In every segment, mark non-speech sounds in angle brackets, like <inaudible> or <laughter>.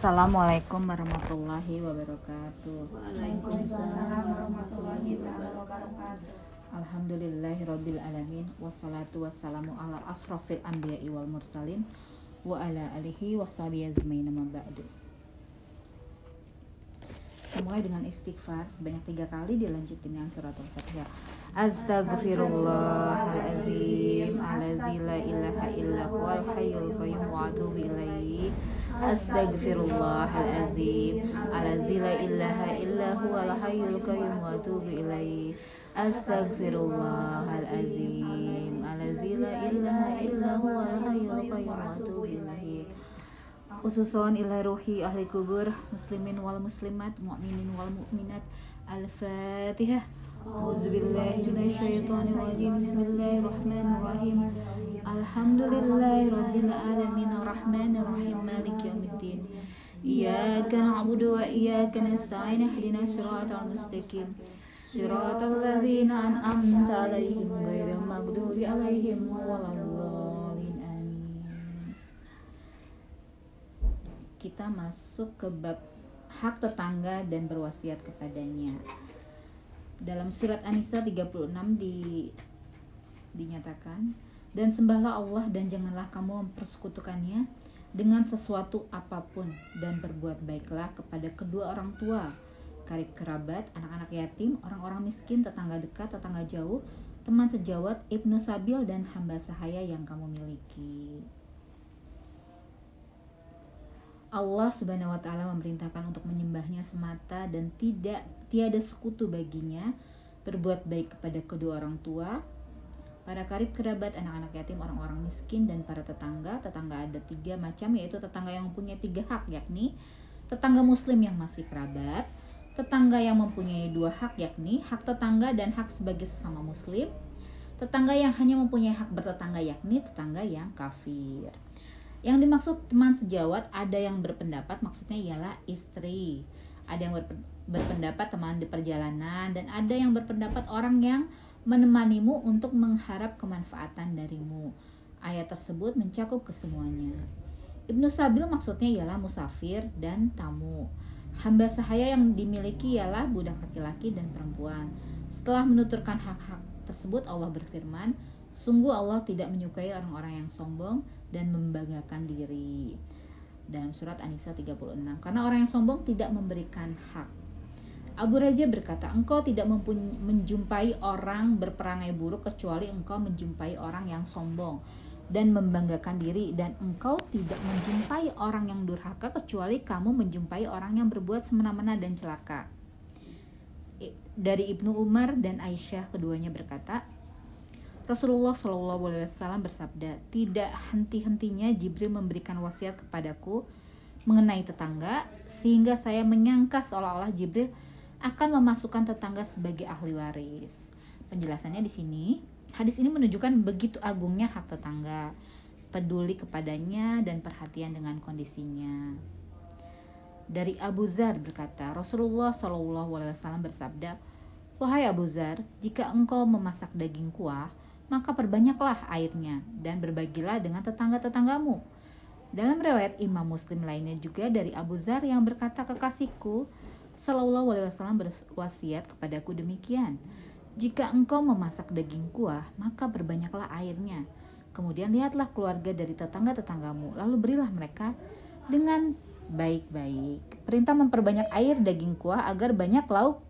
Assalamualaikum warahmatullahi wabarakatuh. Waalaikumsalam warahmatullahi wabarakatuh. Alhamdulillahi rabbil alamin wassalatu wassalamu ala asrafil anbiya'i wal mursalin wa ala alihi wa sahbihi azmain ma ba'du. Kita mulai dengan istighfar sebanyak tiga kali dilanjut dengan surat al-fatihah. Astaghfirullahalazim Alazi la illa huwal hayyul qayyum wa atubu ilaihi la ilaha illa huwal hayyul qayyum wa atubu ilaihi la ilaha illa huwal hayyul qayyum wa atubu ilaihi Ususon ila ruhi ahli kubur muslimin wal muslimat mu'minin wal mu'minat. Al-Fatihah A'udzubillahi minasyaitonirrajim Bismillahirrahmanirrahim. Alhamdulillahi rabbil alamin. Arrahmanir rahim maliki yaumiddin. Iyyaka na'budu wa iyyaka nasta'in. Ihdinas siratal mustaqim. Siratal ladzina an'amta 'alaihim ghairil maghdubi 'alaihim waladdallin. Amin. Kita masuk ke bab hak tetangga dan berwasiat kepadanya dalam surat An-Nisa 36 di dinyatakan dan sembahlah Allah dan janganlah kamu mempersekutukannya dengan sesuatu apa pun dan berbuat baiklah kepada kedua orang tua karib kerabat, anak-anak yatim, orang-orang miskin, tetangga dekat, tetangga jauh, teman sejawat, ibnu sabil dan hamba sahaya yang kamu miliki. Allah Subhanahu wa taala memerintahkan untuk menyembahnya semata dan tidak tiada sekutu baginya, berbuat baik kepada kedua orang tua, para karib kerabat, anak-anak yatim, orang-orang miskin dan para tetangga. Tetangga ada tiga macam yaitu tetangga yang mempunyai tiga hak yakni tetangga muslim yang masih kerabat, tetangga yang mempunyai dua hak yakni hak tetangga dan hak sebagai sesama muslim, tetangga yang hanya mempunyai hak bertetangga yakni tetangga yang kafir. Yang dimaksud teman sejawat ada yang berpendapat maksudnya ialah istri. Ada yang berpendapat teman di perjalanan dan ada yang berpendapat orang yang menemanimu untuk mengharap kemanfaatan darimu. Ayat tersebut mencakup kesemuanya. Ibnu Sabil maksudnya ialah musafir dan tamu. Hamba sahaya yang dimiliki ialah budak laki-laki dan perempuan. Setelah menuturkan hak-hak tersebut Allah berfirman, Sungguh Allah tidak menyukai orang-orang yang sombong dan membanggakan diri. Dalam surat An-Nisa 36. Karena orang yang sombong tidak memberikan hak. Abu Raja berkata, engkau tidak menjumpai orang berperangai buruk kecuali engkau menjumpai orang yang sombong dan membanggakan diri dan engkau tidak menjumpai orang yang durhaka kecuali kamu menjumpai orang yang berbuat semena-mena dan celaka. Dari Ibnu Umar dan Aisyah keduanya berkata, Rasulullah Wasallam bersabda, tidak henti-hentinya Jibril memberikan wasiat kepadaku mengenai tetangga, sehingga saya menyangka seolah-olah Jibril akan memasukkan tetangga sebagai ahli waris. Penjelasannya di sini, hadis ini menunjukkan begitu agungnya hak tetangga, peduli kepadanya dan perhatian dengan kondisinya. Dari Abu Zar berkata, Rasulullah Wasallam bersabda, Wahai Abu Zar, jika engkau memasak daging kuah, maka perbanyaklah airnya dan berbagilah dengan tetangga-tetanggamu. Dalam riwayat Imam Muslim lainnya juga dari Abu Zar yang berkata kekasihku Sallallahu Alaihi Wasallam berwasiat kepadaku demikian. Jika engkau memasak daging kuah, maka berbanyaklah airnya. Kemudian lihatlah keluarga dari tetangga-tetanggamu, lalu berilah mereka dengan baik-baik. Perintah memperbanyak air daging kuah agar banyak lauk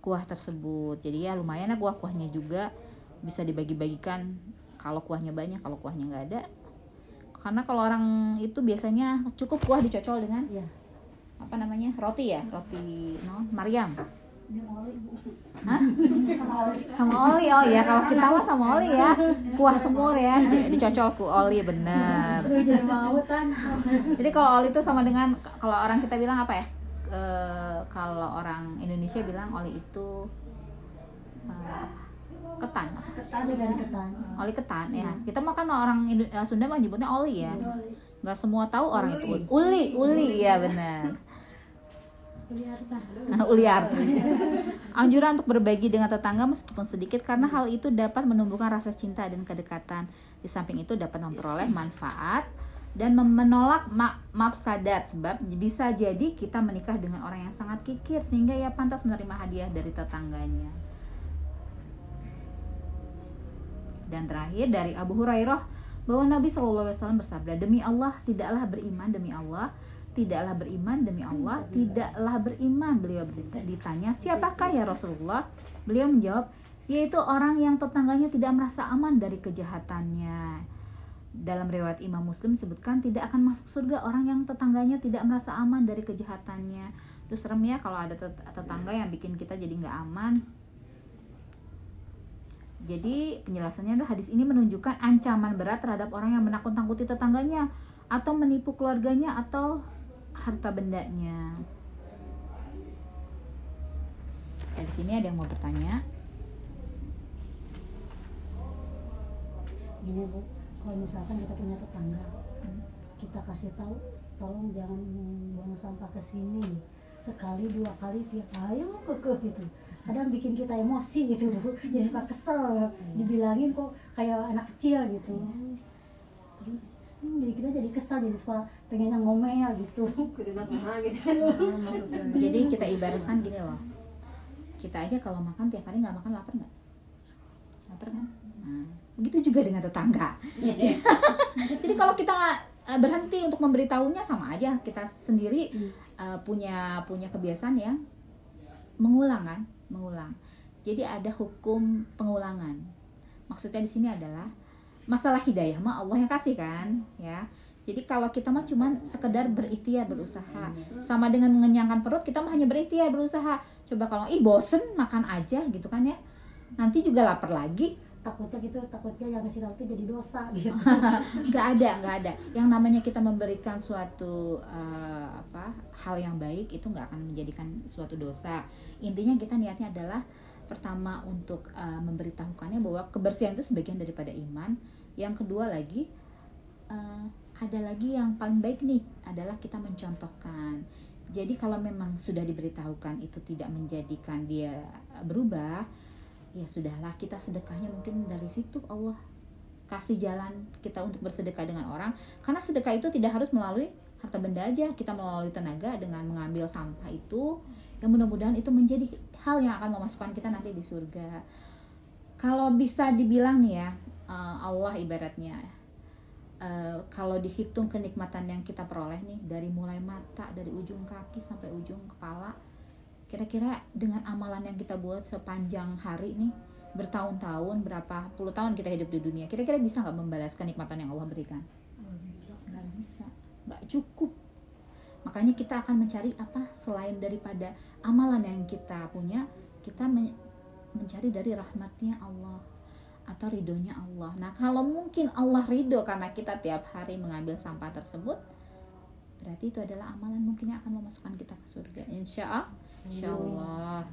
kuah tersebut. Jadi ya lumayan ya kuah-kuahnya juga bisa dibagi-bagikan. Kalau kuahnya banyak kalau kuahnya nggak ada. Karena kalau orang itu biasanya cukup kuah dicocol dengan ya apa namanya? Roti ya? Roti no Mariam. Hah? sama oli. Oh ya kalau kita mah sama oli ya. Kuah semur ya. Dicocol ku oli bener. Jadi kalau oli itu sama dengan kalau orang kita bilang apa ya? E, kalau orang Indonesia bilang oli itu e, ketan. Ketan dari ketan. Oli ketan ya. Kita makan orang Sunda mah nyebutnya oli ya. Nggak semua tahu orang itu. Uli uli ya benar. <laughs> <laughs> Uli harta. Anjuran untuk berbagi dengan tetangga meskipun sedikit karena hal itu dapat menumbuhkan rasa cinta dan kedekatan. Di samping itu dapat memperoleh manfaat dan menolak ma mafsadat sebab bisa jadi kita menikah dengan orang yang sangat kikir sehingga ia pantas menerima hadiah dari tetangganya. Dan terakhir dari Abu Hurairah bahwa Nabi Wasallam bersabda demi Allah tidaklah beriman demi Allah tidaklah beriman demi Allah tidaklah beriman. Beliau ditanya siapakah ya Rasulullah? Beliau menjawab yaitu orang yang tetangganya tidak merasa aman dari kejahatannya. Dalam riwayat Imam Muslim disebutkan tidak akan masuk surga orang yang tetangganya tidak merasa aman dari kejahatannya. Terus serem ya kalau ada tet- tetangga yang bikin kita jadi nggak aman jadi penjelasannya adalah hadis ini menunjukkan ancaman berat terhadap orang yang menakut-nakuti tetangganya atau menipu keluarganya atau harta bendanya. Dari sini ada yang mau bertanya? Gini bu, kalau misalkan kita punya tetangga, kita kasih tahu, tolong jangan buang sampah ke sini. Sekali dua kali tiap hari kekeh gitu. Kadang bikin kita emosi gitu jadi suka kesel. Dibilangin kok kayak anak kecil gitu. Terus hmm, jadi kita jadi kesel, jadi suka pengen ngomel gitu. <laughs> <laughs> Jadi kita ibaratkan gini loh. Kita aja kalau makan tiap hari nggak makan lapar nggak? Lapar kan? Nah, begitu juga dengan tetangga. <laughs> Jadi kalau kita eh, berhenti untuk memberitahunya sama aja kita sendiri eh, punya punya kebiasaan yang mengulang kan, mengulang. Jadi ada hukum pengulangan. Maksudnya di sini adalah masalah hidayah mah Allah yang kasih kan, ya. Jadi kalau kita mah cuman sekedar berikhtiar berusaha sama dengan mengenyangkan perut kita mah hanya berikhtiar berusaha. Coba kalau ih bosen makan aja gitu kan ya. Nanti juga lapar lagi. Takutnya gitu, takutnya yang kasih tahu itu jadi dosa <laughs> gitu. nggak ada nggak ada. Yang namanya kita memberikan suatu eh, apa hal yang baik itu nggak akan menjadikan suatu dosa. Intinya kita niatnya adalah pertama untuk eh, memberitahukannya bahwa kebersihan itu sebagian daripada iman. Yang kedua lagi eh, ada lagi yang paling baik nih adalah kita mencontohkan. Jadi kalau memang sudah diberitahukan itu tidak menjadikan dia berubah ya sudahlah kita sedekahnya mungkin dari situ Allah kasih jalan kita untuk bersedekah dengan orang. Karena sedekah itu tidak harus melalui harta benda aja. Kita melalui tenaga dengan mengambil sampah itu yang mudah-mudahan itu menjadi hal yang akan memasukkan kita nanti di surga. Kalau bisa dibilang nih ya eh, Allah ibaratnya eh, kalau dihitung kenikmatan yang kita peroleh nih dari mulai mata dari ujung kaki sampai ujung kepala kira-kira dengan amalan yang kita buat sepanjang hari nih bertahun-tahun berapa puluh tahun kita hidup di dunia kira-kira bisa nggak membalaskan nikmatan yang Allah berikan? Nggak bisa. Nggak cukup. Makanya kita akan mencari apa? Selain daripada amalan yang kita punya kita men- mencari dari rahmatnya Allah atau ridhonya Allah. Nah kalau mungkin Allah ridho karena kita tiap hari mengambil sampah tersebut berarti itu adalah amalan mungkin yang akan memasukkan kita ke surga. Insya Allah insya Allah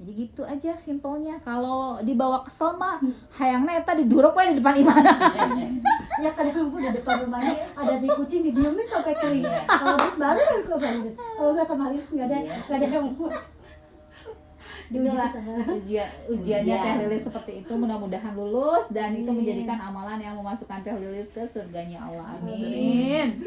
jadi gitu aja simpelnya. Kalau dibawa kesel mah hayangnya eta diduruk we di depan imana <laughs> ya kadang pun di depan rumahnya ada di kucing didiemin sampai kering. Kalau bis baru kan kok bagus kalau nggak sama Haris nggak ada nggak ada yang diuji ujian ujiannya Ujian. Teh Lilis seperti itu mudah-mudahan lulus dan itu Amin. menjadikan amalan yang memasukkan Teh Lilis ke surganya Allah. Amin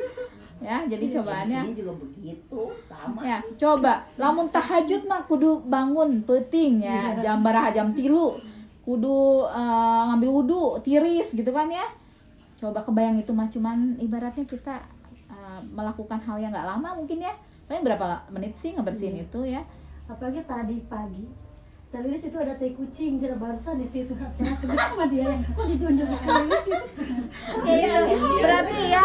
ya jadi cobaannya Di sini juga begitu, sama. ya coba. Lamun tahajud mah kudu bangun peting ya. Jam baraha jam tilu. Kudu eh, ngambil wudhu tiris gitu kan ya. Coba kebayang itu mah cuman ibaratnya kita eh, melakukan hal yang nggak lama mungkin ya. Paling berapa menit sih ngebersihin itu ya? Apalagi tadi pagi Telilis itu ada teh kucing jadi barusan di situ. Kenapa dia kok dijunjung ke Telilis gitu Iya, berarti ya.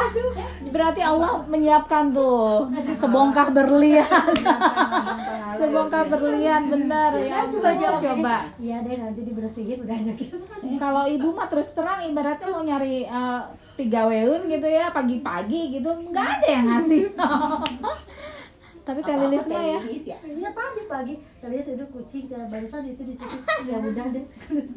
Berarti Allah menyiapkan tuh sebongkah berlian. <laughs> Sebongkah berlian bener ya. Nah, coba jawab. coba. Iya deh nanti dibersihin udah aja. Gitu kalau ibu mah terus terang ibaratnya mau nyari pigaweun gitu ya pagi-pagi gitu nggak ada yang ngasih <laughs> tapi teh lilis mah ya ya. iya tadi pagi Telilis itu kucing jadi barusan itu di situ ya udah deh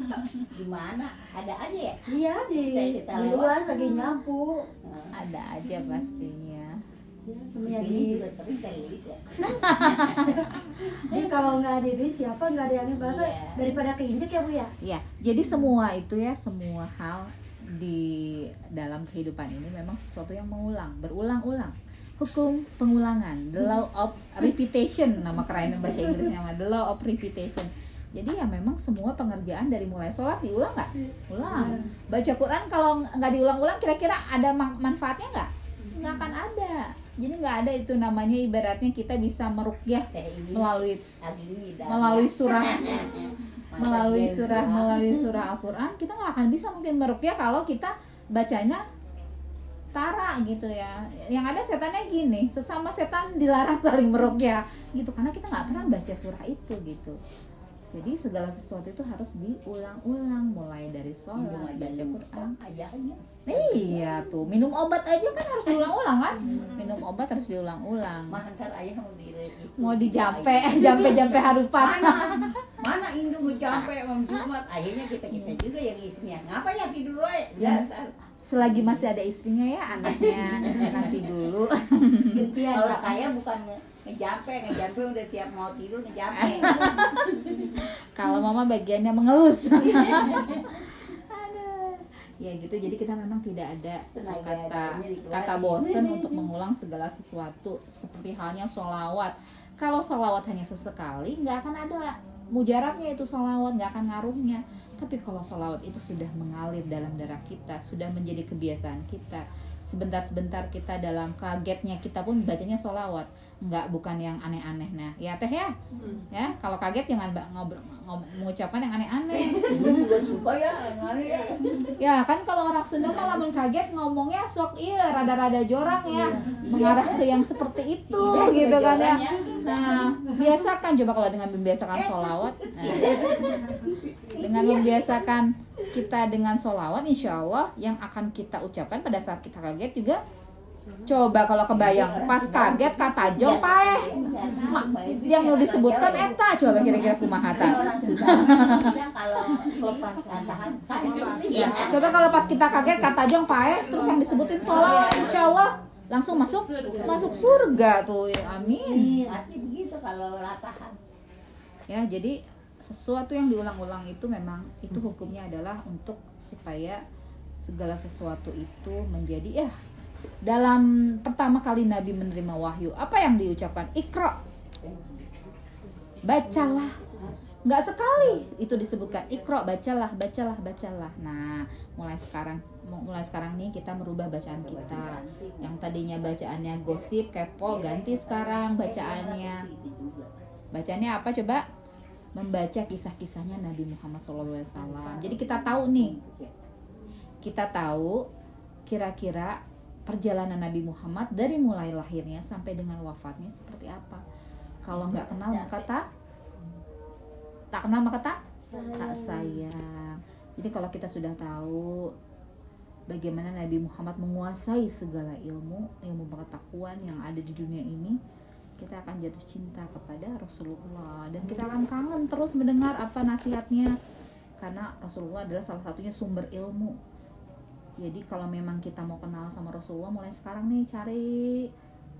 <laughs> Di mana? Ada aja ya? iya di Bisa kita di luar lagi nyapu ada aja pastinya ya, Di sini di juga sering teh lilis ya. <laughs> Eh, kalau nggak ada itu siapa nggak ada yang bahasa Iya. daripada keinjek ya bu ya ya jadi semua itu ya semua hal di dalam kehidupan ini memang sesuatu yang mengulang, berulang-ulang. Hukum pengulangan, the law of repetition nama keren bahasa Inggrisnya nama the law of repetition. Jadi ya memang semua pengerjaan dari mulai sholat diulang nggak? Ulang. Baca Quran kalau nggak diulang-ulang kira-kira ada man- manfaatnya nggak? Nggak akan ada. Jadi nggak ada itu namanya ibaratnya kita bisa merukyah melalui melalui surah <laughs> melalui surah melalui surah Al-Qur'an kita nggak akan bisa mungkin merukyah kalau kita bacanya tara gitu ya. Yang ada setannya gini sesama setan dilarang saling merukyah gitu. Karena kita nggak pernah baca surah itu gitu. Jadi segala sesuatu itu harus diulang-ulang mulai dari sholat aja baca Quran. ayahnya. iya tuh minum obat aja kan harus diulang-ulang kan? Minum obat harus diulang-ulang. Mah ntar ayah mau di mau dijampe <laughs> jampe-jampe harupat. Mana? Mana indung ngejampe om Jumat. Akhirnya kita kita juga yang istrinya. Ngapa ya tidur wae? Selagi masih ada istrinya ya anaknya. Nanti dulu. Gantian Kalau saya bukan nge- ngejampe, ngejampe udah tiap mau tidur ngejampe. kalau mama bagiannya mengelus. Aduh. ya gitu jadi kita memang tidak ada Tenaga kata kata bosen untuk mengulang segala sesuatu seperti halnya sholawat. Kalau sholawat hanya sesekali nggak akan ada mujarabnya itu sholawat nggak akan ngaruhnya tapi kalau sholawat itu sudah mengalir dalam darah kita sudah menjadi kebiasaan kita. Sebentar-sebentar kita dalam kagetnya kita pun bacanya sholawat nggak bukan yang aneh-aneh. Nah ya teh ya. Ya kalau kaget jangan ngobrol ngob- mengucapkan yang aneh-aneh. <laughs> Suka ya, ya. ya kan kalau orang Sunda mah lamun kaget ngomongnya sok iya rada-rada jorang ya. Mengarah ke yang seperti itu Iya, gitu kan ya. nah biasakan coba kalau dengan membiasakan sholawat. Nah, dengan membiasakan kita dengan sholawat insya Allah yang akan kita ucapkan pada saat kita kaget juga. Coba kalau kebayang pas kaget kata jong paeh Ma- yang mau disebutkan eta coba kira-kira kumaha ta? Orang Sunda, orang Sunda kalau <laughs> lepas tahan, ya. Coba kalau pas kita kaget kata jong paeh terus yang disebutin sholat insya Allah langsung masuk masuk surga. tuh ya, amin. Pasti begitu kalau latahan. ya jadi sesuatu yang diulang-ulang itu memang itu hukumnya adalah untuk supaya segala sesuatu itu menjadi ya dalam pertama kali Nabi menerima wahyu apa yang diucapkan? Ikra bacalah. Nggak sekali itu disebutkan. Ikra bacalah bacalah bacalah. Nah mulai sekarang mulai sekarang nih kita merubah bacaan kita. yang tadinya bacaannya gosip kepo ganti sekarang bacaannya. Bacanya apa coba? Membaca kisah-kisahnya Nabi Muhammad SAW. Jadi kita tahu nih, kita tahu kira-kira perjalanan Nabi Muhammad dari mulai lahirnya sampai dengan wafatnya seperti apa. Kalau nggak kenal maka tak, tak kenal maka tak, tak sayang. Jadi kalau kita sudah tahu bagaimana Nabi Muhammad menguasai segala ilmu, ilmu pengetahuan yang ada di dunia ini, kita akan jatuh cinta kepada Rasulullah. Dan kita akan kangen terus mendengar apa nasihatnya. Karena Rasulullah adalah salah satunya sumber ilmu. Jadi kalau memang kita mau kenal sama Rasulullah mulai sekarang nih cari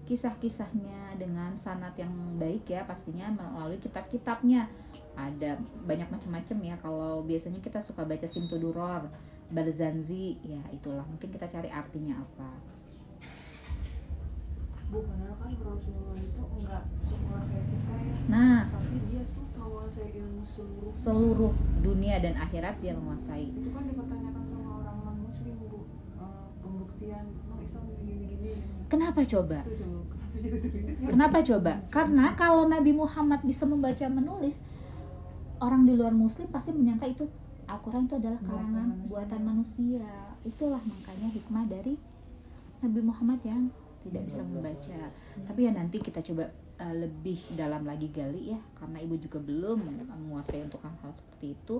kisah-kisahnya dengan sanat yang baik ya pastinya melalui kitab-kitabnya. Ada banyak macam-macam ya. Kalau biasanya kita suka baca Simtuduror Barzanzi ya itulah. Mungkin kita cari artinya apa Bu, padahal kan Rasulullah itu enggak sekolah kayak kita ya. Nah. Tapi dia tuh menguasai ilmu seluruh. Seluruh dunia dan akhirat dia menguasai. Itu kan dipertanyakan sama orang non muslim bu. Eh, pembuktian oh Islam gini gini kenapa coba? Kenapa coba? Karena kalau Nabi Muhammad bisa membaca menulis, orang di luar muslim pasti menyangka itu Al-Quran itu adalah Buatan karangan manusia. buatan manusia. Itulah makanya hikmah dari Nabi Muhammad yang tidak bisa membaca. Tapi ya nanti kita coba uh, lebih dalam lagi gali ya, karena ibu juga belum menguasai untuk hal-hal seperti itu.